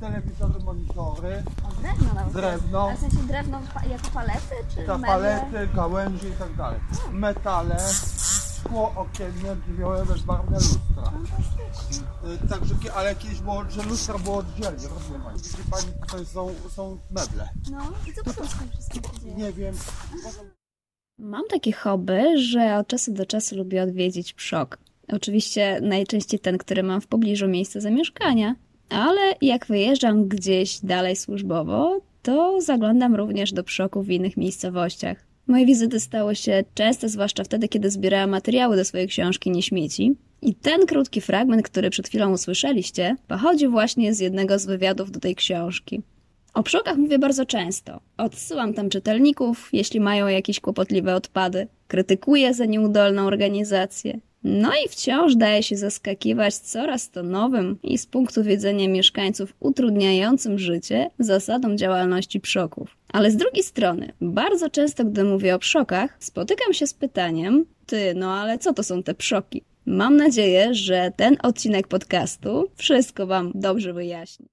telewizory, monitory, O, drewno nawet. Drewno. A w sensie drewno pa- jako palety, czy ta meble? palety, gałęzie i tak dalej. Metale, szkło okienne, drzwiowe, bezbarwne lustra. Fantastycznie. Y, Także, ki- ale kiedyś było, że lustra było oddzielnie, rozumie pani. Widzi pani, tutaj są, są meble. No i co potem z tym wszystkim się dzieje? Nie wiem, Mam takie hobby, że od czasu do czasu lubię odwiedzić przok. Oczywiście najczęściej ten, który mam w pobliżu miejsca zamieszkania, ale jak wyjeżdżam gdzieś dalej służbowo, to zaglądam również do przoków w innych miejscowościach. Moje wizyty stały się częste, zwłaszcza wtedy, kiedy zbierałam materiały do swojej książki Nie śmieci. I ten krótki fragment, który przed chwilą usłyszeliście, pochodzi właśnie z jednego z wywiadów do tej książki. O przokach mówię bardzo często. Odsyłam tam czytelników, jeśli mają jakieś kłopotliwe odpady. Krytykuję za nieudolną organizację. No i wciąż daje się zaskakiwać coraz to nowym i z punktu widzenia mieszkańców utrudniającym życie zasadom działalności przoków. Ale z drugiej strony, bardzo często, gdy mówię o przokach, spotykam się z pytaniem: Ty, no ale co to są te przoki? Mam nadzieję, że ten odcinek podcastu wszystko Wam dobrze wyjaśni.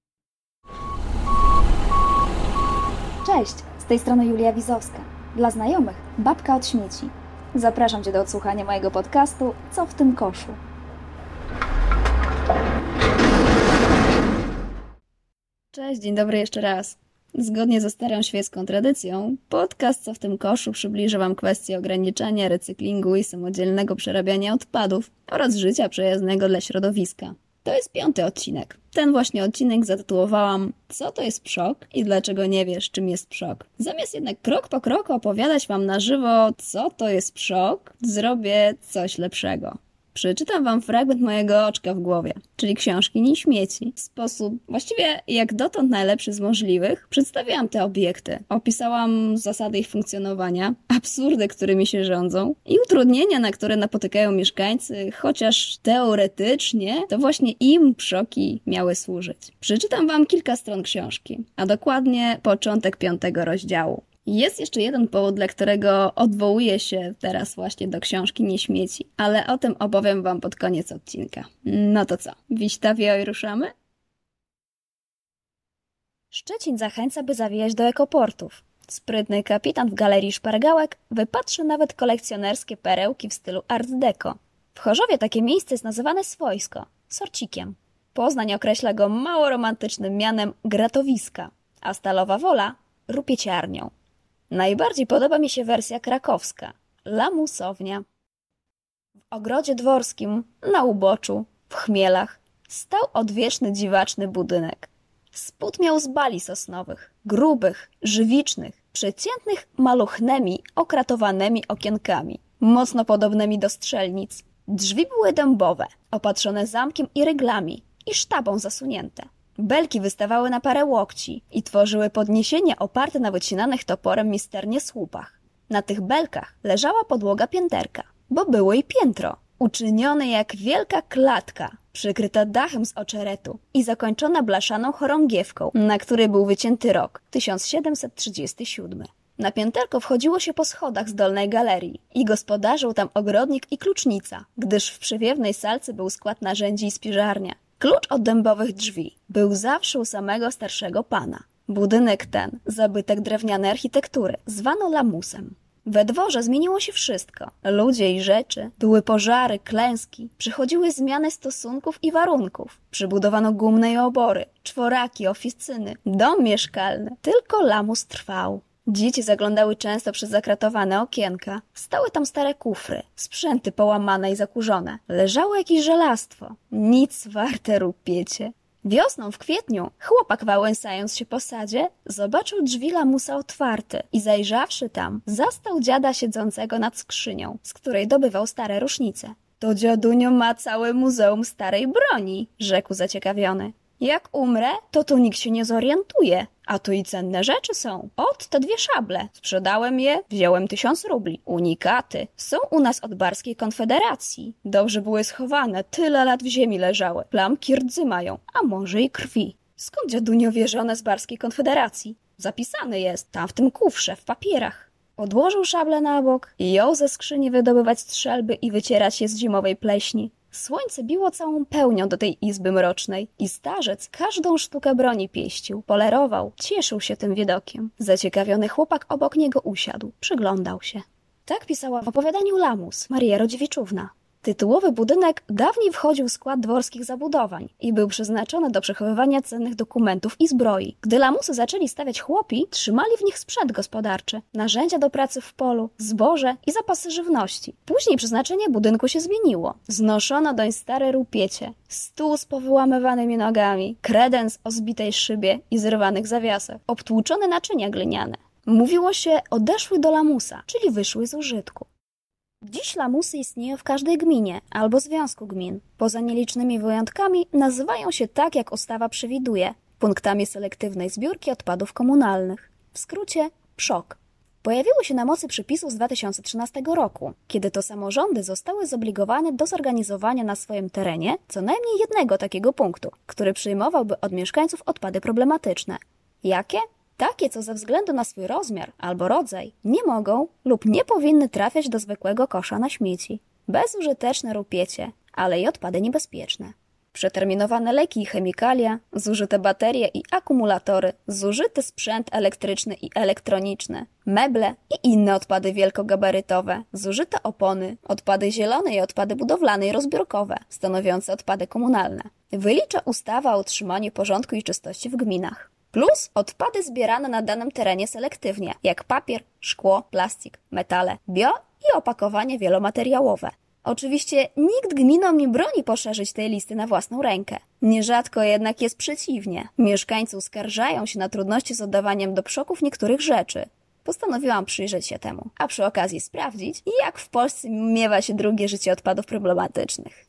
Cześć, z tej strony Julia Wizowska. Dla znajomych, babka od śmieci. Zapraszam Cię do odsłuchania mojego podcastu Co w tym koszu? Cześć, dzień dobry jeszcze raz. Zgodnie ze starą świecką tradycją, podcast Co w tym koszu przybliży Wam kwestie ograniczania recyklingu i samodzielnego przerabiania odpadów oraz życia przyjaznego dla środowiska. To jest piąty odcinek. Ten właśnie odcinek zatytułowałam Co to jest przok i dlaczego nie wiesz, czym jest przok. Zamiast jednak krok po kroku opowiadać Wam na żywo, co to jest przok, zrobię coś lepszego. Przeczytam wam fragment mojego oczka w głowie, czyli książki Nie śmieci. W sposób właściwie jak dotąd najlepszy z możliwych przedstawiłam te obiekty. Opisałam zasady ich funkcjonowania, absurdy, którymi się rządzą i utrudnienia, na które napotykają mieszkańcy, chociaż teoretycznie to właśnie im przoki miały służyć. Przeczytam wam kilka stron książki, a dokładnie początek piątego rozdziału. Jest jeszcze jeden powód, dla którego odwołuję się teraz właśnie do książki Nie śmieci, ale o tym opowiem Wam pod koniec odcinka. No to co, wiśtawie i ruszamy? Szczecin zachęca, by zawijać do ekoportów. Sprytny kapitan w galerii szpargałek wypatrzy nawet kolekcjonerskie perełki w stylu art deco. W Chorzowie takie miejsce jest nazywane swojsko, sorcikiem. Poznań określa go mało romantycznym mianem gratowiska, a Stalowa Wola rupieciarnią. Najbardziej podoba mi się wersja krakowska, lamusownia. W ogrodzie dworskim, na uboczu, w chmielach, stał odwieczny dziwaczny budynek. Spód miał z bali sosnowych, grubych, żywicznych, przeciętnych maluchnymi, okratowanymi okienkami, mocno podobnymi do strzelnic. Drzwi były dębowe, opatrzone zamkiem i ryglami i sztabą zasunięte. Belki wystawały na parę łokci i tworzyły podniesienie oparte na wycinanych toporem misternie słupach. Na tych belkach leżała podłoga pięterka, bo było i piętro, uczynione jak wielka klatka, przykryta dachem z oczeretu i zakończona blaszaną chorągiewką, na której był wycięty rok 1737. Na pięterko wchodziło się po schodach z dolnej galerii i gospodarzył tam ogrodnik i klucznica, gdyż w przywiewnej salce był skład narzędzi i spiżarnia. Klucz od dębowych drzwi był zawsze u samego starszego pana. Budynek ten, zabytek drewnianej architektury, zwano lamusem. We dworze zmieniło się wszystko. Ludzie i rzeczy, były pożary, klęski, przychodziły zmiany stosunków i warunków. Przybudowano gumne i obory, czworaki, oficyny, dom mieszkalny. Tylko lamus trwał. Dzieci zaglądały często przez zakratowane okienka. Stały tam stare kufry, sprzęty połamane i zakurzone. Leżało jakieś żelastwo. Nic warte rupiecie. Wiosną w kwietniu chłopak wałęsając się po sadzie zobaczył drzwi lamusa otwarte i zajrzawszy tam zastał dziada siedzącego nad skrzynią, z której dobywał stare rusznice. To dziadunio ma całe muzeum starej broni, rzekł zaciekawiony. Jak umrę, to tu nikt się nie zorientuje, a tu i cenne rzeczy są. Ot, te dwie szable. Sprzedałem je, wziąłem tysiąc rubli. Unikaty. Są u nas od Barskiej Konfederacji. Dobrze były schowane, tyle lat w ziemi leżały. Plamki rdzy mają, a może i krwi. Skąd dziadunio wie, że one z Barskiej Konfederacji? Zapisane jest, tam w tym kufrze, w papierach. Odłożył szable na bok i jął ze skrzyni wydobywać strzelby i wycierać się z zimowej pleśni. Słońce biło całą pełnią do tej izby mrocznej i starzec każdą sztukę broni pieścił, polerował, cieszył się tym widokiem. Zaciekawiony chłopak obok niego usiadł, przyglądał się. Tak pisała w opowiadaniu Lamus, Maria Rodziewiczówna. Tytułowy budynek dawniej wchodził w skład dworskich zabudowań i był przeznaczony do przechowywania cennych dokumentów i zbroi. Gdy lamusy zaczęli stawiać chłopi, trzymali w nich sprzęt gospodarczy, narzędzia do pracy w polu, zboże i zapasy żywności. Później przeznaczenie budynku się zmieniło. Znoszono doń stare rupiecie, stół z powyłamywanymi nogami, kredens o zbitej szybie i zrywanych zawiasach, obtłuczone naczynia gliniane. Mówiło się odeszły do lamusa, czyli wyszły z użytku. Dziś lamusy istnieją w każdej gminie albo związku gmin. Poza nielicznymi wyjątkami nazywają się tak, jak ustawa przewiduje punktami selektywnej zbiórki odpadów komunalnych. W skrócie PSZOK. Pojawiły się na mocy przepisów z 2013 roku, kiedy to samorządy zostały zobligowane do zorganizowania na swoim terenie co najmniej jednego takiego punktu, który przyjmowałby od mieszkańców odpady problematyczne. Jakie? Takie, co ze względu na swój rozmiar albo rodzaj nie mogą lub nie powinny trafiać do zwykłego kosza na śmieci. Bezużyteczne rupiecie, ale i odpady niebezpieczne. Przeterminowane leki i chemikalia, zużyte baterie i akumulatory, zużyty sprzęt elektryczny i elektroniczny, meble i inne odpady wielkogabarytowe, zużyte opony, odpady zielone i odpady budowlane i rozbiórkowe, stanowiące odpady komunalne. Wylicza ustawa o utrzymaniu porządku i czystości w gminach. Plus odpady zbierane na danym terenie selektywnie, jak papier, szkło, plastik, metale, bio i opakowanie wielomateriałowe. Oczywiście nikt gminom nie broni poszerzyć tej listy na własną rękę. Nierzadko jednak jest przeciwnie. Mieszkańcy uskarżają się na trudności z oddawaniem do przoków niektórych rzeczy. Postanowiłam przyjrzeć się temu, a przy okazji sprawdzić, jak w Polsce miewa się drugie życie odpadów problematycznych.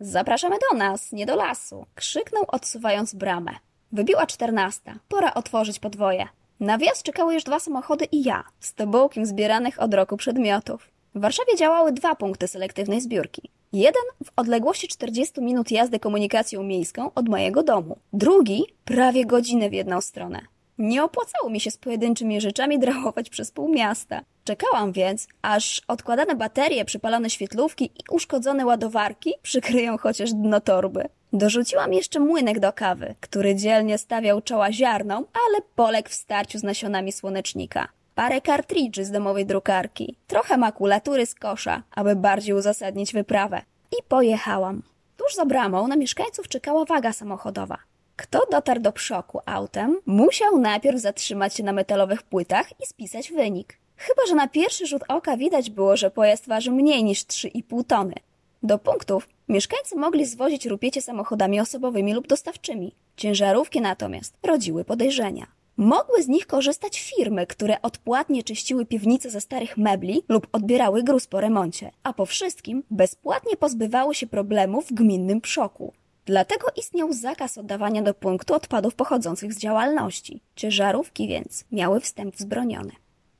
Zapraszamy do nas, nie do lasu, krzyknął odsuwając bramę. Wybiła czternasta. Pora otworzyć podwoje. Na wjazd czekały już dwa samochody i ja, z tobołkiem zbieranych od roku przedmiotów. W Warszawie działały dwa punkty selektywnej zbiórki. Jeden w odległości 40 minut jazdy komunikacją miejską od mojego domu. Drugi prawie godzinę w jedną stronę. Nie opłacało mi się z pojedynczymi rzeczami drałować przez pół miasta. Czekałam więc, aż odkładane baterie, przypalone świetlówki i uszkodzone ładowarki przykryją chociaż dno torby. Dorzuciłam jeszcze młynek do kawy, który dzielnie stawiał czoła ziarnom, ale poległ w starciu z nasionami słonecznika. Parę kartridży z domowej drukarki, trochę makulatury z kosza, aby bardziej uzasadnić wyprawę. I pojechałam. Tuż za bramą na mieszkańców czekała waga samochodowa. Kto dotarł do przoku autem, musiał najpierw zatrzymać się na metalowych płytach i spisać wynik. Chyba, że na pierwszy rzut oka widać było, że pojazd waży mniej niż 3,5 tony. Do punktów mieszkańcy mogli zwozić rupiecie samochodami osobowymi lub dostawczymi. Ciężarówki natomiast rodziły podejrzenia. Mogły z nich korzystać firmy, które odpłatnie czyściły piwnice ze starych mebli lub odbierały gruz po remoncie, a po wszystkim bezpłatnie pozbywały się problemów w gminnym przoku. Dlatego istniał zakaz oddawania do punktu odpadów pochodzących z działalności. Ciężarówki więc miały wstęp wzbroniony.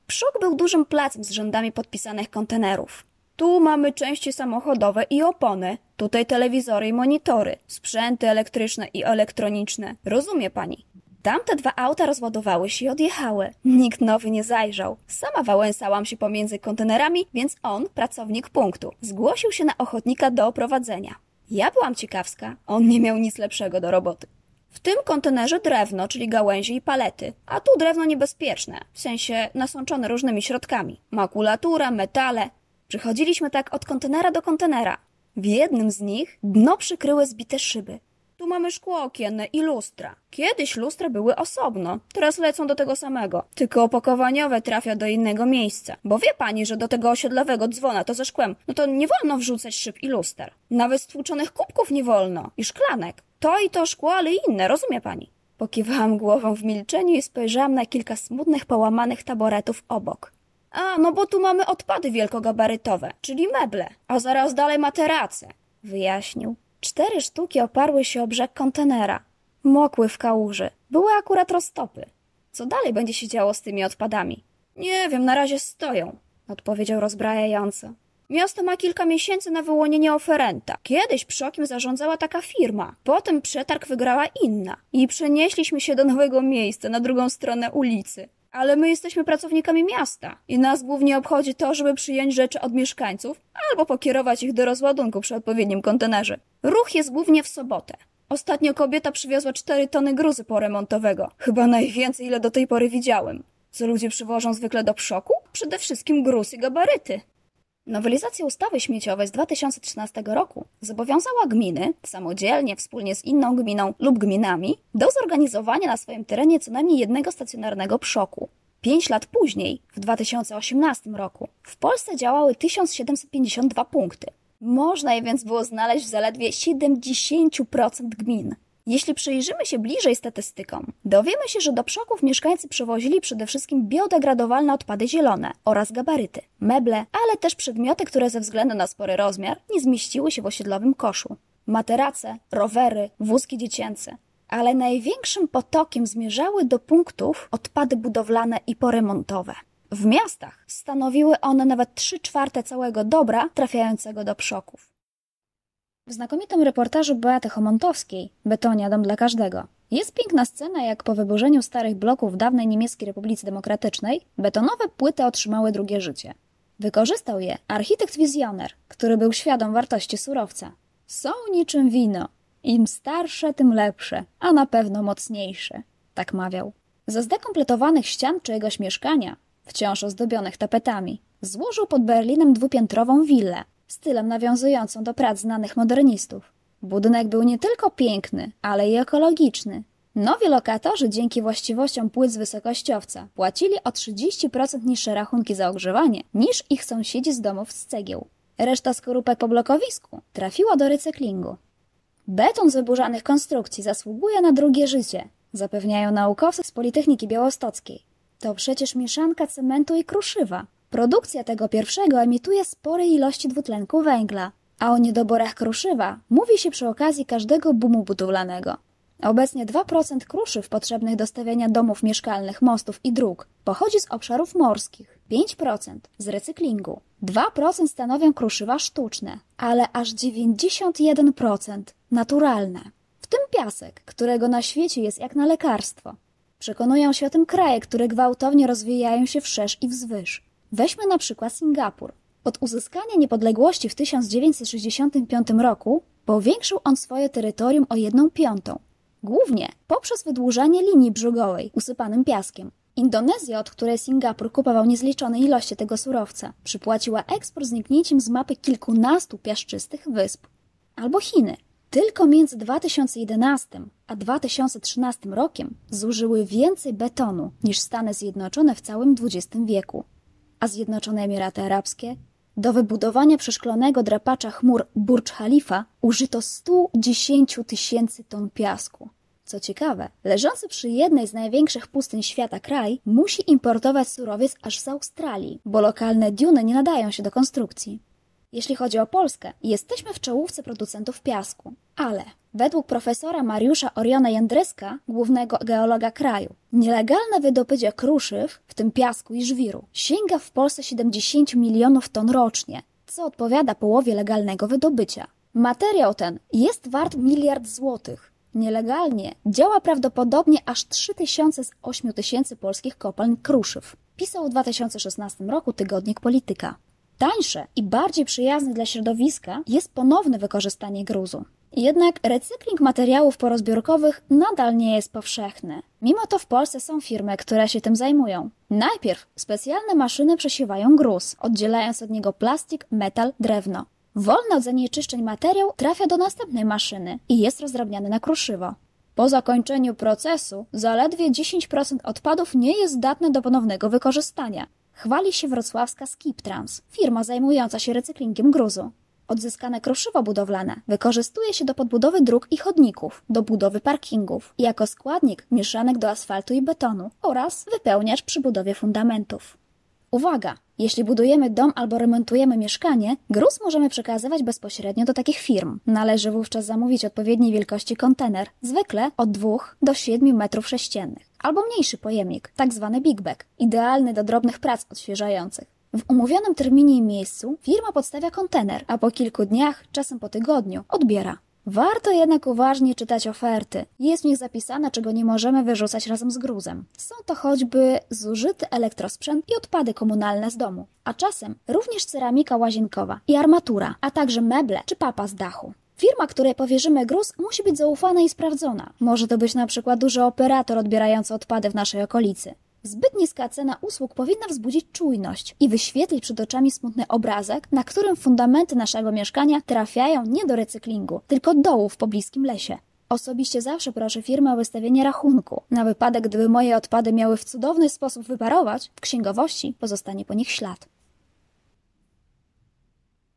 Przok był dużym placem z rzędami podpisanych kontenerów. Tu mamy części samochodowe i opony, tutaj telewizory i monitory, sprzęty elektryczne i elektroniczne. Rozumie pani? Tamte dwa auta rozładowały się i odjechały. Nikt nowy nie zajrzał. Sama wałęsałam się pomiędzy kontenerami, więc on, pracownik punktu, zgłosił się na ochotnika do oprowadzenia. Ja byłam ciekawska, on nie miał nic lepszego do roboty. W tym kontenerze drewno, czyli gałęzie i palety, a tu drewno niebezpieczne, w sensie nasączone różnymi środkami. Makulatura, metale. Przychodziliśmy tak od kontenera do kontenera. W jednym z nich dno przykryły zbite szyby. Tu mamy szkło okienne i lustra. Kiedyś lustra były osobno, teraz lecą do tego samego. Tylko opakowaniowe trafia do innego miejsca. Bo wie pani, że do tego osiedlowego dzwona to ze szkłem, no to nie wolno wrzucać szyb i luster. Nawet stłuczonych kubków nie wolno. I szklanek. To i to szkło, ale inne, rozumie pani? Pokiwałam głową w milczeniu i spojrzałam na kilka smutnych, połamanych taboretów obok. A, no bo tu mamy odpady wielkogabarytowe, czyli meble, a zaraz dalej materace, wyjaśnił. Cztery sztuki oparły się o brzeg kontenera. Mokły w kałuży. Były akurat roztopy. Co dalej będzie się działo z tymi odpadami? Nie wiem, na razie stoją, odpowiedział rozbrajająco. Miasto ma kilka miesięcy na wyłonienie oferenta. Kiedyś Przokim zarządzała taka firma. Potem przetarg wygrała inna. I przenieśliśmy się do nowego miejsca, na drugą stronę ulicy. Ale my jesteśmy pracownikami miasta i nas głównie obchodzi to, żeby przyjąć rzeczy od mieszkańców albo pokierować ich do rozładunku przy odpowiednim kontenerze. Ruch jest głównie w sobotę. Ostatnio kobieta przywiozła 4 tony gruzu poremontowego. Chyba najwięcej, ile do tej pory widziałem. Co ludzie przywożą zwykle do przoku? Przede wszystkim gruz i gabaryty. Nowelizacja ustawy śmieciowej z 2013 roku zobowiązała gminy, samodzielnie, wspólnie z inną gminą lub gminami, do zorganizowania na swoim terenie co najmniej jednego stacjonarnego przoku. Pięć lat później, w 2018 roku, w Polsce działały 1752 punkty. Można je więc było znaleźć w zaledwie 70% gmin. Jeśli przyjrzymy się bliżej statystykom, dowiemy się, że do przoków mieszkańcy przewozili przede wszystkim biodegradowalne odpady zielone oraz gabaryty, meble, ale też przedmioty, które ze względu na spory rozmiar nie zmieściły się w osiedlowym koszu. Materace, rowery, wózki dziecięce. Ale największym potokiem zmierzały do punktów odpady budowlane i poremontowe. W miastach stanowiły one nawet 3 czwarte całego dobra trafiającego do przoków. W znakomitym reportażu Beaty Homontowskiej Betonia dom dla każdego jest piękna scena, jak po wyburzeniu starych bloków dawnej Niemieckiej Republice Demokratycznej betonowe płyty otrzymały drugie życie. Wykorzystał je architekt-wizjoner, który był świadom wartości surowca. Są niczym wino. Im starsze, tym lepsze, a na pewno mocniejsze, tak mawiał. Ze zdekompletowanych ścian czyjegoś mieszkania, wciąż ozdobionych tapetami, złożył pod Berlinem dwupiętrową willę, stylem nawiązującą do prac znanych modernistów. Budynek był nie tylko piękny, ale i ekologiczny. Nowi lokatorzy dzięki właściwościom płyt z wysokościowca płacili o 30% niższe rachunki za ogrzewanie niż ich sąsiedzi z domów z cegieł. Reszta skorupek po blokowisku trafiła do recyklingu. Beton z wyburzanych konstrukcji zasługuje na drugie życie, zapewniają naukowcy z Politechniki Białostockiej. To przecież mieszanka cementu i kruszywa. Produkcja tego pierwszego emituje spore ilości dwutlenku węgla, a o niedoborach kruszywa mówi się przy okazji każdego boomu budowlanego. Obecnie 2% kruszyw potrzebnych do stawiania domów mieszkalnych, mostów i dróg pochodzi z obszarów morskich, 5% z recyklingu, 2% stanowią kruszywa sztuczne, ale aż 91% naturalne. W tym piasek, którego na świecie jest jak na lekarstwo. Przekonują się o tym kraje, które gwałtownie rozwijają się wszerz i wzwyż. Weźmy na przykład Singapur. Od uzyskania niepodległości w 1965 roku powiększył on swoje terytorium o jedną piątą. Głównie poprzez wydłużanie linii brzugowej usypanym piaskiem. Indonezja, od której Singapur kupował niezliczone ilości tego surowca, przypłaciła eksport zniknięciem z mapy kilkunastu piaszczystych wysp. Albo Chiny. Tylko między 2011 a 2013 rokiem zużyły więcej betonu niż Stany Zjednoczone w całym XX wieku a Zjednoczone Emiraty Arabskie, do wybudowania przeszklonego drapacza chmur Burj Khalifa użyto 110 tysięcy ton piasku. Co ciekawe, leżący przy jednej z największych pustyń świata kraj musi importować surowiec aż z Australii, bo lokalne duny nie nadają się do konstrukcji. Jeśli chodzi o Polskę, jesteśmy w czołówce producentów piasku, ale według profesora Mariusza Oriona Jędryska, głównego geologa kraju, nielegalne wydobycie kruszyw, w tym piasku i żwiru, sięga w Polsce 70 milionów ton rocznie, co odpowiada połowie legalnego wydobycia. Materiał ten jest wart miliard złotych. Nielegalnie działa prawdopodobnie aż 3000 z 8000 polskich kopalń kruszyw. Pisał w 2016 roku tygodnik Polityka. Tańsze i bardziej przyjazne dla środowiska jest ponowne wykorzystanie gruzu. Jednak recykling materiałów porozbiórkowych nadal nie jest powszechny. Mimo to w Polsce są firmy, które się tym zajmują. Najpierw specjalne maszyny przesiewają gruz, oddzielając od niego plastik, metal, drewno. Wolny od zanieczyszczeń materiał trafia do następnej maszyny i jest rozdrabniany na kruszywo. Po zakończeniu procesu zaledwie 10% odpadów nie jest zdatne do ponownego wykorzystania. Chwali się wrocławska Skiptrans, firma zajmująca się recyklingiem gruzu. Odzyskane kruszywo budowlane wykorzystuje się do podbudowy dróg i chodników, do budowy parkingów i jako składnik mieszanek do asfaltu i betonu oraz wypełniacz przy budowie fundamentów. Uwaga! Jeśli budujemy dom albo remontujemy mieszkanie, gruz możemy przekazywać bezpośrednio do takich firm. Należy wówczas zamówić odpowiedniej wielkości kontener, zwykle od 2 do 7 metrów sześciennych, albo mniejszy pojemnik, tak zwany big bag, idealny do drobnych prac odświeżających. W umówionym terminie i miejscu firma podstawia kontener, a po kilku dniach, czasem po tygodniu, odbiera. Warto jednak uważnie czytać oferty. Jest w nich zapisane, czego nie możemy wyrzucać razem z gruzem. Są to choćby zużyty elektrosprzęt i odpady komunalne z domu, a czasem również ceramika łazienkowa i armatura, a także meble czy papa z dachu. Firma, której powierzymy gruz, musi być zaufana i sprawdzona. Może to być na przykład duży operator odbierający odpady w naszej okolicy. Zbyt niska cena usług powinna wzbudzić czujność i wyświetlić przed oczami smutny obrazek, na którym fundamenty naszego mieszkania trafiają nie do recyklingu, tylko dołu w pobliskim lesie. Osobiście zawsze proszę firmę o wystawienie rachunku. Na wypadek, gdyby moje odpady miały w cudowny sposób wyparować, w księgowości pozostanie po nich ślad.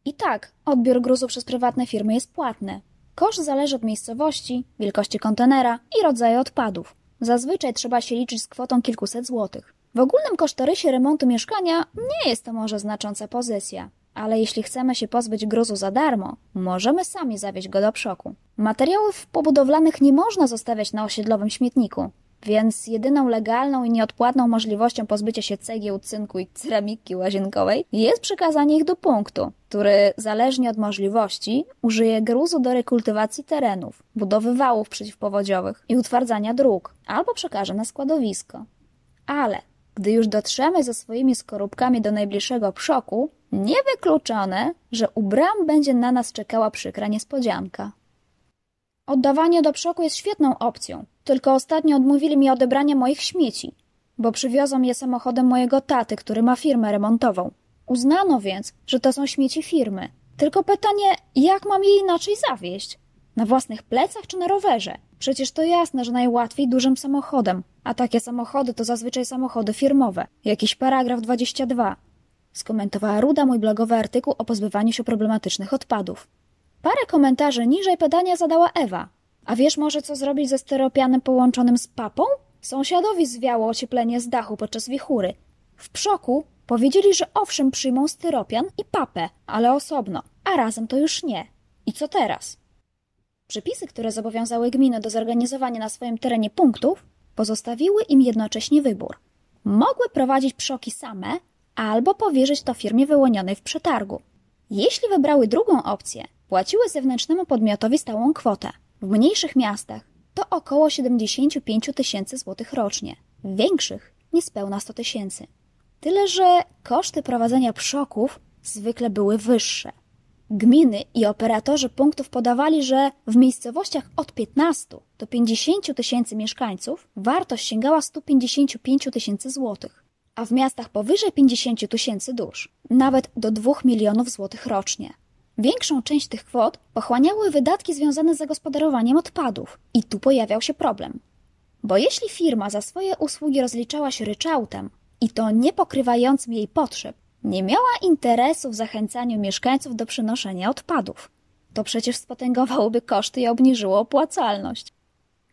I tak, odbiór gruzu przez prywatne firmy jest płatny. Koszt zależy od miejscowości, wielkości kontenera i rodzaju odpadów. Zazwyczaj trzeba się liczyć z kwotą kilkuset złotych. W ogólnym kosztorysie remontu mieszkania nie jest to może znacząca pozycja, ale jeśli chcemy się pozbyć gruzu za darmo, możemy sami zawieźć go do przoku. Materiałów pobudowlanych nie można zostawiać na osiedlowym śmietniku, więc jedyną legalną i nieodpłatną możliwością pozbycia się cegieł, cynku i ceramiki łazienkowej jest przekazanie ich do punktu, który zależnie od możliwości użyje gruzu do rekultywacji terenów, budowy wałów przeciwpowodziowych i utwardzania dróg, albo przekaże na składowisko. Ale gdy już dotrzemy ze swoimi skorupkami do najbliższego przoku, niewykluczone, że u bram będzie na nas czekała przykra niespodzianka. Oddawanie do przoku jest świetną opcją, tylko ostatnio odmówili mi odebrania moich śmieci, bo przywiozą je samochodem mojego taty, który ma firmę remontową. Uznano więc, że to są śmieci firmy. Tylko pytanie, jak mam je inaczej zawieźć? Na własnych plecach czy na rowerze? Przecież to jasne, że najłatwiej dużym samochodem, a takie samochody to zazwyczaj samochody firmowe. Jakiś paragraf 22. Skomentowała Ruda mój blogowy artykuł o pozbywaniu się problematycznych odpadów. Parę komentarzy niżej pytania zadała Ewa. A wiesz może, co zrobić ze steropianem połączonym z papą? Sąsiadowi zwiało ocieplenie z dachu podczas wichury. W przoku powiedzieli, że owszem przyjmą styropian i papę, ale osobno, a razem to już nie. I co teraz? Przepisy, które zobowiązały gminy do zorganizowania na swoim terenie punktów, pozostawiły im jednocześnie wybór. Mogły prowadzić przoki same, albo powierzyć to firmie wyłonionej w przetargu. Jeśli wybrały drugą opcję, płaciły zewnętrznemu podmiotowi stałą kwotę. W mniejszych miastach to około 75 tysięcy złotych rocznie, w większych niespełna 100 tysięcy. Tyle, że koszty prowadzenia przoków zwykle były wyższe. Gminy i operatorzy punktów podawali, że w miejscowościach od 15 do 50 tysięcy mieszkańców wartość sięgała 155 tysięcy złotych, a w miastach powyżej 50 tysięcy dusz nawet do 2 milionów złotych rocznie. Większą część tych kwot pochłaniały wydatki związane z zagospodarowaniem odpadów. I tu pojawiał się problem. Bo jeśli firma za swoje usługi rozliczała się ryczałtem, i to nie pokrywającym jej potrzeb, nie miała interesu w zachęcaniu mieszkańców do przynoszenia odpadów. To przecież spotęgowałoby koszty i obniżyło opłacalność.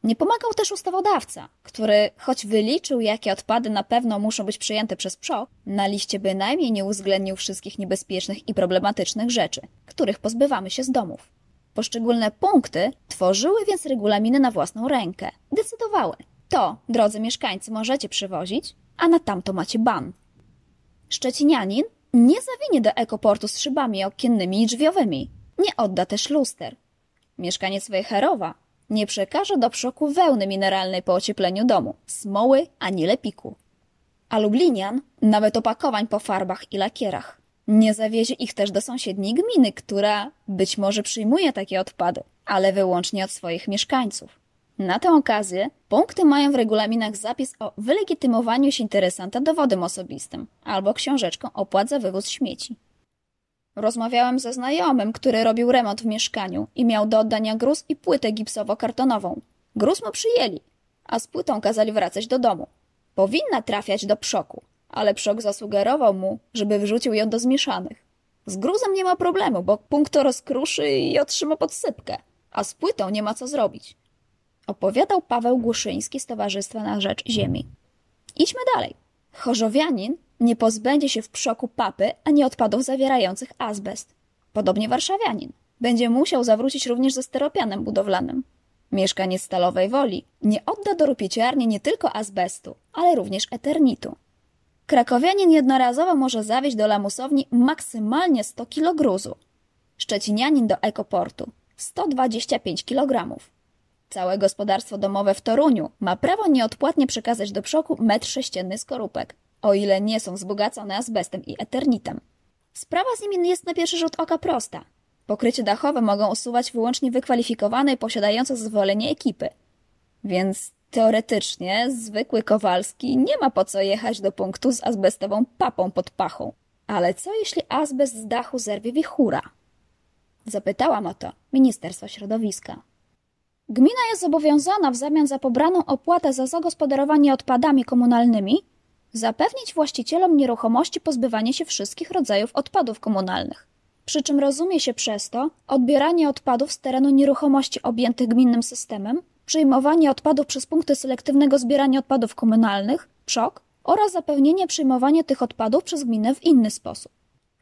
Nie pomagał też ustawodawca, który, choć wyliczył, jakie odpady na pewno muszą być przyjęte przez PSZO, na liście bynajmniej nie uwzględnił wszystkich niebezpiecznych i problematycznych rzeczy, których pozbywamy się z domów. Poszczególne punkty tworzyły więc regulaminy na własną rękę. Decydowały. To, drodzy mieszkańcy, możecie przywozić, a na tamto macie ban. Szczecinianin nie zawinie do ekoportu z szybami okiennymi i drzwiowymi. Nie odda też luster. Mieszkaniec Wejherowa nie przekaże do przoku wełny mineralnej po ociepleniu domu, smoły ani lepiku. A Lublinian nawet opakowań po farbach i lakierach. Nie zawiezie ich też do sąsiedniej gminy, która być może przyjmuje takie odpady, ale wyłącznie od swoich mieszkańców. Na tę okazję punkty mają w regulaminach zapis o wylegitymowaniu się interesanta dowodem osobistym albo książeczką opłat za wywóz śmieci. Rozmawiałem ze znajomym, który robił remont w mieszkaniu i miał do oddania gruz i płytę gipsowo-kartonową. Gruz mu przyjęli, a z płytą kazali wracać do domu. Powinna trafiać do przoku, ale przok zasugerował mu, żeby wrzucił ją do zmieszanych. Z gruzem nie ma problemu, bo punkt to rozkruszy i otrzyma podsypkę, a z płytą nie ma co zrobić. Opowiadał Paweł Głuszyński z Towarzystwa na Rzecz Ziemi. Idźmy dalej. Chorzowianin nie pozbędzie się w przoku papy ani odpadów zawierających azbest. Podobnie warszawianin. Będzie musiał zawrócić również ze steropianem budowlanym. Mieszkaniec Stalowej Woli nie odda do rupieciarni nie tylko azbestu, ale również eternitu. Krakowianin jednorazowo może zawieźć do lamusowni maksymalnie 100 kg gruzu. Szczecinianin do ekoportu 125 kg. Całe gospodarstwo domowe w Toruniu ma prawo nieodpłatnie przekazać do przoku metr sześcienny skorupek, o ile nie są wzbogacone azbestem i eternitem. Sprawa z nimi jest na pierwszy rzut oka prosta. Pokrycie dachowe mogą usuwać wyłącznie wykwalifikowane i posiadające zezwolenie ekipy. Więc teoretycznie zwykły Kowalski nie ma po co jechać do punktu z azbestową papą pod pachą. Ale co jeśli azbest z dachu zerwie wichura? Zapytałam o to Ministerstwo Środowiska. Gmina jest zobowiązana w zamian za pobraną opłatę za zagospodarowanie odpadami komunalnymi zapewnić właścicielom nieruchomości pozbywanie się wszystkich rodzajów odpadów komunalnych. Przy czym rozumie się przez to odbieranie odpadów z terenu nieruchomości objętych gminnym systemem, przyjmowanie odpadów przez punkty selektywnego zbierania odpadów komunalnych, PSZOK, oraz zapewnienie przyjmowania tych odpadów przez gminę w inny sposób.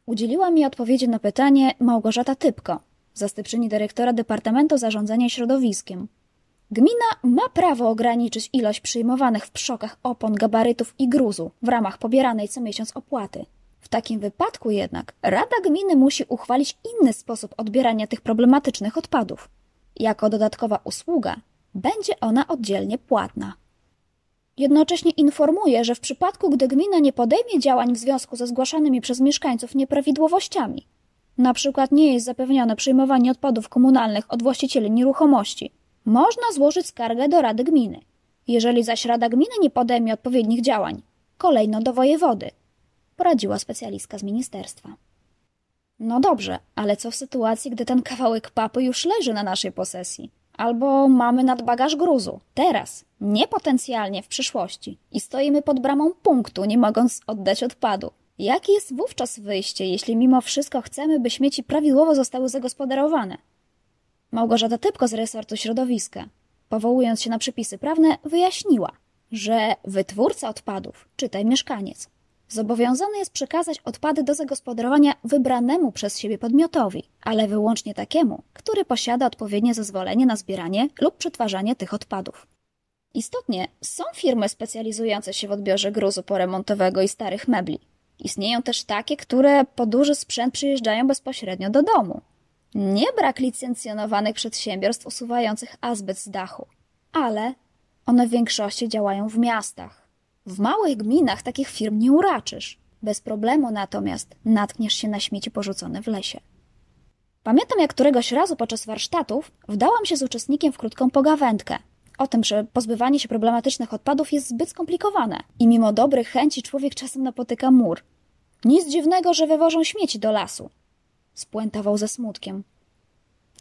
Udzieliła mi odpowiedzi na pytanie Małgorzata Typko, zastępczyni dyrektora Departamentu Zarządzania Środowiskiem. Gmina ma prawo ograniczyć ilość przyjmowanych w przokach opon, gabarytów i gruzu w ramach pobieranej co miesiąc opłaty. W takim wypadku jednak Rada Gminy musi uchwalić inny sposób odbierania tych problematycznych odpadów. Jako dodatkowa usługa będzie ona oddzielnie płatna. Jednocześnie informuje, że w przypadku, gdy gmina nie podejmie działań w związku ze zgłaszanymi przez mieszkańców nieprawidłowościami, przykład nie jest zapewnione przyjmowanie odpadów komunalnych od właścicieli nieruchomości, można złożyć skargę do Rady Gminy. Jeżeli zaś Rada Gminy nie podejmie odpowiednich działań, kolejno do wojewody, poradziła specjalistka z ministerstwa. No dobrze, ale co w sytuacji, gdy ten kawałek papy już leży na naszej posesji? Albo mamy nadbagaż gruzu, teraz, nie potencjalnie w przyszłości, i stoimy pod bramą punktu, nie mogąc oddać odpadu. Jakie jest wówczas wyjście, jeśli mimo wszystko chcemy, by śmieci prawidłowo zostały zagospodarowane? Małgorzata Typko z resortu środowiska, powołując się na przepisy prawne, wyjaśniła, że wytwórca odpadów, czytaj mieszkaniec, zobowiązany jest przekazać odpady do zagospodarowania wybranemu przez siebie podmiotowi, ale wyłącznie takiemu, który posiada odpowiednie zezwolenie na zbieranie lub przetwarzanie tych odpadów. Istotnie są firmy specjalizujące się w odbiorze gruzu poremontowego i starych mebli. Istnieją też takie, które po duży sprzęt przyjeżdżają bezpośrednio do domu. Nie brak licencjonowanych przedsiębiorstw usuwających azbest z dachu, ale one w większości działają w miastach. W małych gminach takich firm nie uraczysz. Bez problemu natomiast natkniesz się na śmieci porzucone w lesie. Pamiętam, jak któregoś razu podczas warsztatów wdałam się z uczestnikiem w krótką pogawędkę o tym, że pozbywanie się problematycznych odpadów jest zbyt skomplikowane i mimo dobrych chęci człowiek czasem napotyka mur. Nic dziwnego, że wywożą śmieci do lasu. Spuentował ze smutkiem.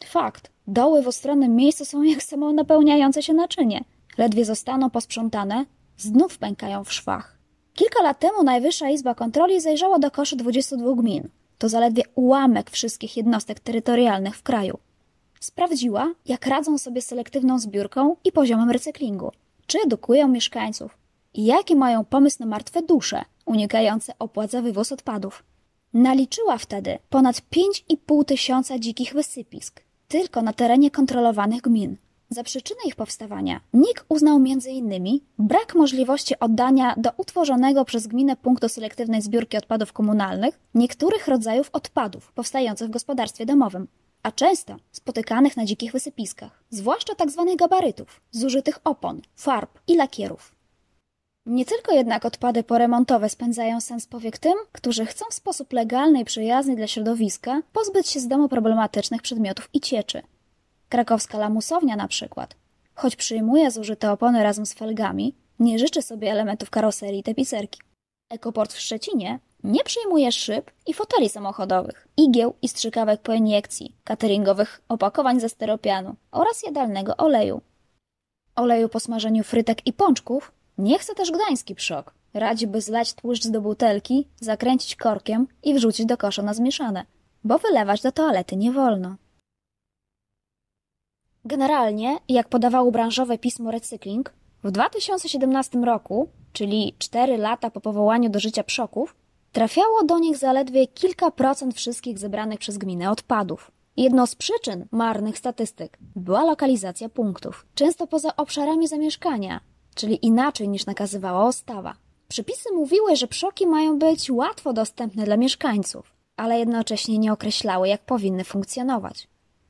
Fakt. Doły w ustronnym miejscu są jak samo napełniające się naczynie. Ledwie zostaną posprzątane, znów pękają w szwach. Kilka lat temu Najwyższa Izba Kontroli zajrzała do koszy 22 gmin. To zaledwie ułamek wszystkich jednostek terytorialnych w kraju. Sprawdziła, jak radzą sobie selektywną zbiórką i poziomem recyklingu. Czy edukują mieszkańców? I jaki mają pomysł na martwe dusze, unikające opłat za wywóz odpadów? Naliczyła wtedy ponad 5,5 tysiąca dzikich wysypisk, tylko na terenie kontrolowanych gmin. Za przyczynę ich powstawania NIK uznał m.in. brak możliwości oddania do utworzonego przez gminę punktu selektywnej zbiórki odpadów komunalnych niektórych rodzajów odpadów powstających w gospodarstwie domowym, a często spotykanych na dzikich wysypiskach, zwłaszcza tzw. Tak gabarytów, zużytych opon, farb i lakierów. Nie tylko jednak odpady poremontowe spędzają sens powiek tym, którzy chcą w sposób legalny i przyjazny dla środowiska pozbyć się z domu problematycznych przedmiotów i cieczy. Krakowska lamusownia na przykład, choć przyjmuje zużyte opony razem z felgami, nie życzy sobie elementów karoserii i tapicerki. Ekoport w Szczecinie nie przyjmuje szyb i foteli samochodowych, igieł i strzykawek po iniekcji, cateringowych opakowań ze steropianu oraz jadalnego oleju. Oleju po smażeniu frytek i pączków nie chce też gdański przok. Radzi, by zlać tłuszcz do butelki, zakręcić korkiem i wrzucić do kosza na zmieszane, bo wylewać do toalety nie wolno. Generalnie, jak podawało branżowe pismo Recykling, w 2017 roku, czyli 4 lata po powołaniu do życia przoków, trafiało do nich zaledwie kilka procent wszystkich zebranych przez gminę odpadów. Jedną z przyczyn marnych statystyk była lokalizacja punktów, często poza obszarami zamieszkania, czyli inaczej niż nakazywała ustawa. Przepisy mówiły, że przoki mają być łatwo dostępne dla mieszkańców, ale jednocześnie nie określały, jak powinny funkcjonować.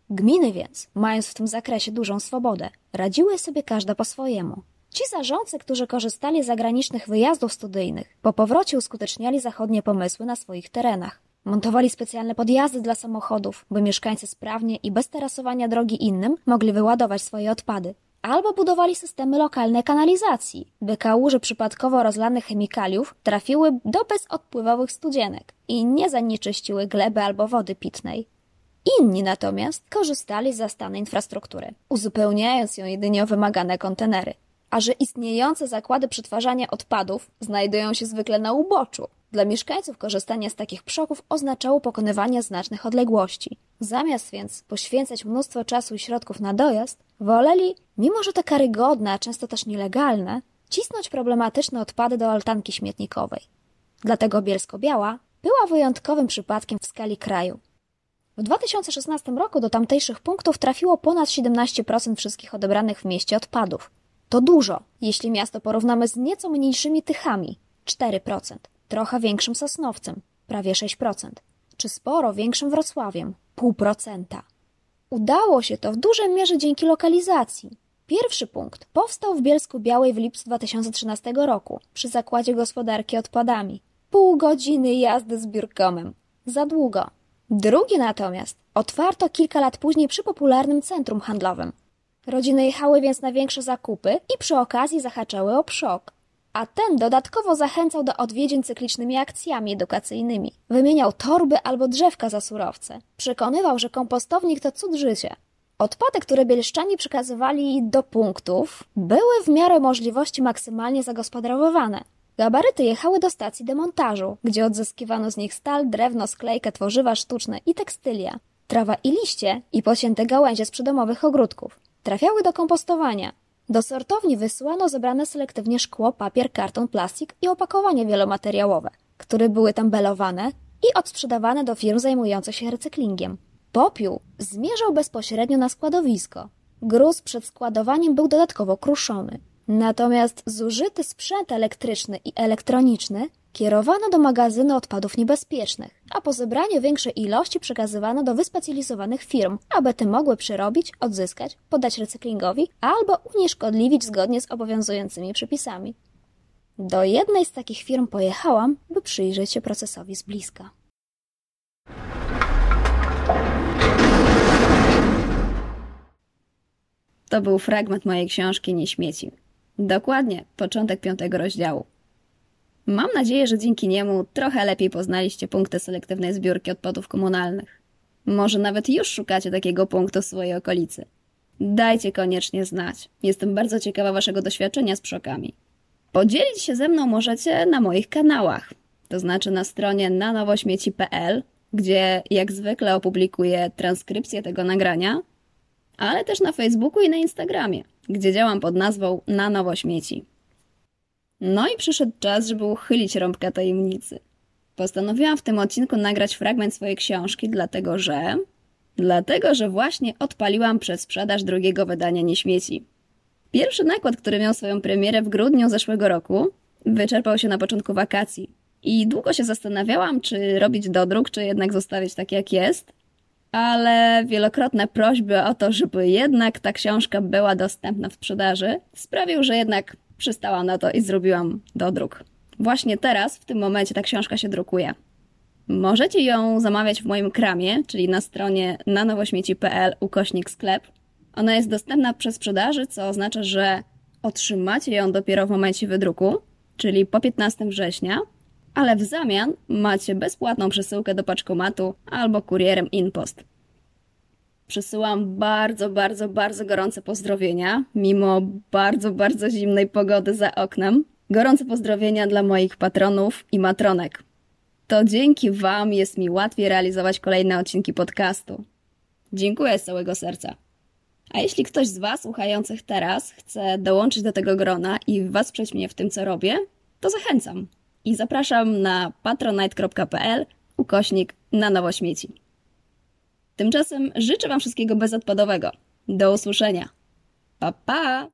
Gminy więc, mając w tym zakresie dużą swobodę, radziły sobie każda po swojemu. Ci zarządcy, którzy korzystali z zagranicznych wyjazdów studyjnych, po powrocie uskuteczniali zachodnie pomysły na swoich terenach. Montowali specjalne podjazdy dla samochodów, by mieszkańcy sprawnie i bez terasowania drogi innym mogli wyładować swoje odpady. Albo budowali systemy lokalnej kanalizacji, by kałuże przypadkowo rozlanych chemikaliów trafiły do bezodpływowych studzienek i nie zanieczyściły gleby albo wody pitnej. Inni natomiast korzystali z zastanej infrastruktury, uzupełniając ją jedynie o wymagane kontenery. A że istniejące zakłady przetwarzania odpadów znajdują się zwykle na uboczu, dla mieszkańców korzystanie z takich przoków oznaczało pokonywanie znacznych odległości. Zamiast więc poświęcać mnóstwo czasu i środków na dojazd, woleli, mimo że to karygodne, a często też nielegalne, cisnąć problematyczne odpady do altanki śmietnikowej. Dlatego Bielsko-Biała była wyjątkowym przypadkiem w skali kraju. W 2016 roku do tamtejszych punktów trafiło ponad 17% wszystkich odebranych w mieście odpadów. To dużo, jeśli miasto porównamy z nieco mniejszymi Tychami 4%, trochę większym Sosnowcem prawie 6%, czy sporo większym Wrocławiem 0,5%. Udało się to w dużej mierze dzięki lokalizacji. Pierwszy punkt powstał w Bielsku Białej w lipcu 2013 roku przy zakładzie gospodarki odpadami. Pół godziny jazdy z biurkomem. Za długo. Drugi natomiast otwarto kilka lat później przy popularnym centrum handlowym. Rodziny jechały więc na większe zakupy i przy okazji zahaczały o przok. A ten dodatkowo zachęcał do odwiedzin cyklicznymi akcjami edukacyjnymi. Wymieniał torby albo drzewka za surowce. Przekonywał, że kompostownik to cud życia. Odpady, które bielszczanie przekazywali do punktów, były w miarę możliwości maksymalnie zagospodarowywane. Gabaryty jechały do stacji demontażu, gdzie odzyskiwano z nich stal, drewno, sklejkę, tworzywa sztuczne i tekstylia. Trawa i liście i pocięte gałęzie z przydomowych ogródków. Trafiały do kompostowania. Do sortowni wysyłano zebrane selektywnie szkło, papier, karton, plastik i opakowania wielomateriałowe, które były tam belowane i odsprzedawane do firm zajmujących się recyklingiem. Popiół zmierzał bezpośrednio na składowisko. Gruz przed składowaniem był dodatkowo kruszony. Natomiast zużyty sprzęt elektryczny i elektroniczny kierowano do magazynu odpadów niebezpiecznych, a po zebraniu większej ilości przekazywano do wyspecjalizowanych firm, aby te mogły przerobić, odzyskać, podać recyklingowi albo unieszkodliwić zgodnie z obowiązującymi przepisami. Do jednej z takich firm pojechałam, by przyjrzeć się procesowi z bliska. To był fragment mojej książki Nie śmieci. Dokładnie początek piątego rozdziału. Mam nadzieję, że dzięki niemu trochę lepiej poznaliście punkty selektywnej zbiórki odpadów komunalnych. Może nawet już szukacie takiego punktu w swojej okolicy. Dajcie koniecznie znać. Jestem bardzo ciekawa waszego doświadczenia z przokami. Podzielić się ze mną możecie na moich kanałach, to znaczy na stronie nanowośmieci.pl, gdzie jak zwykle opublikuję transkrypcję tego nagrania, ale też na Facebooku i na Instagramie, gdzie działam pod nazwą Na Nowo Śmieci. No i przyszedł czas, żeby uchylić rąbka tajemnicy. Postanowiłam w tym odcinku nagrać fragment swojej książki, dlatego że... Dlatego, że właśnie odpaliłam przedsprzedaż drugiego wydania Nieśmieci. Pierwszy nakład, który miał swoją premierę w grudniu zeszłego roku, wyczerpał się na początku wakacji. I długo się zastanawiałam, czy robić dodruk, czy jednak zostawić tak jak jest, ale wielokrotne prośby o to, żeby jednak ta książka była dostępna w sprzedaży, sprawił, że jednak przystałam na to i zrobiłam dodruk. Właśnie teraz, w tym momencie, ta książka się drukuje. Możecie ją zamawiać w moim kramie, czyli na stronie nanowośmieci.pl ukośnik sklep. Ona jest dostępna przez sprzedaży, co oznacza, że otrzymacie ją dopiero w momencie wydruku, czyli po 15 września, ale w zamian macie bezpłatną przesyłkę do paczkomatu albo kurierem InPost. Przesyłam bardzo, bardzo, bardzo gorące pozdrowienia, mimo bardzo, bardzo zimnej pogody za oknem. Gorące pozdrowienia dla moich patronów i matronek. To dzięki Wam jest mi łatwiej realizować kolejne odcinki podcastu. Dziękuję z całego serca. A jeśli ktoś z Was słuchających teraz chce dołączyć do tego grona i wesprzeć mnie w tym, co robię, to zachęcam i zapraszam na patronite.pl ukośnik na nowo śmieci. Tymczasem życzę Wam wszystkiego bezodpadowego. Do usłyszenia. Pa, pa!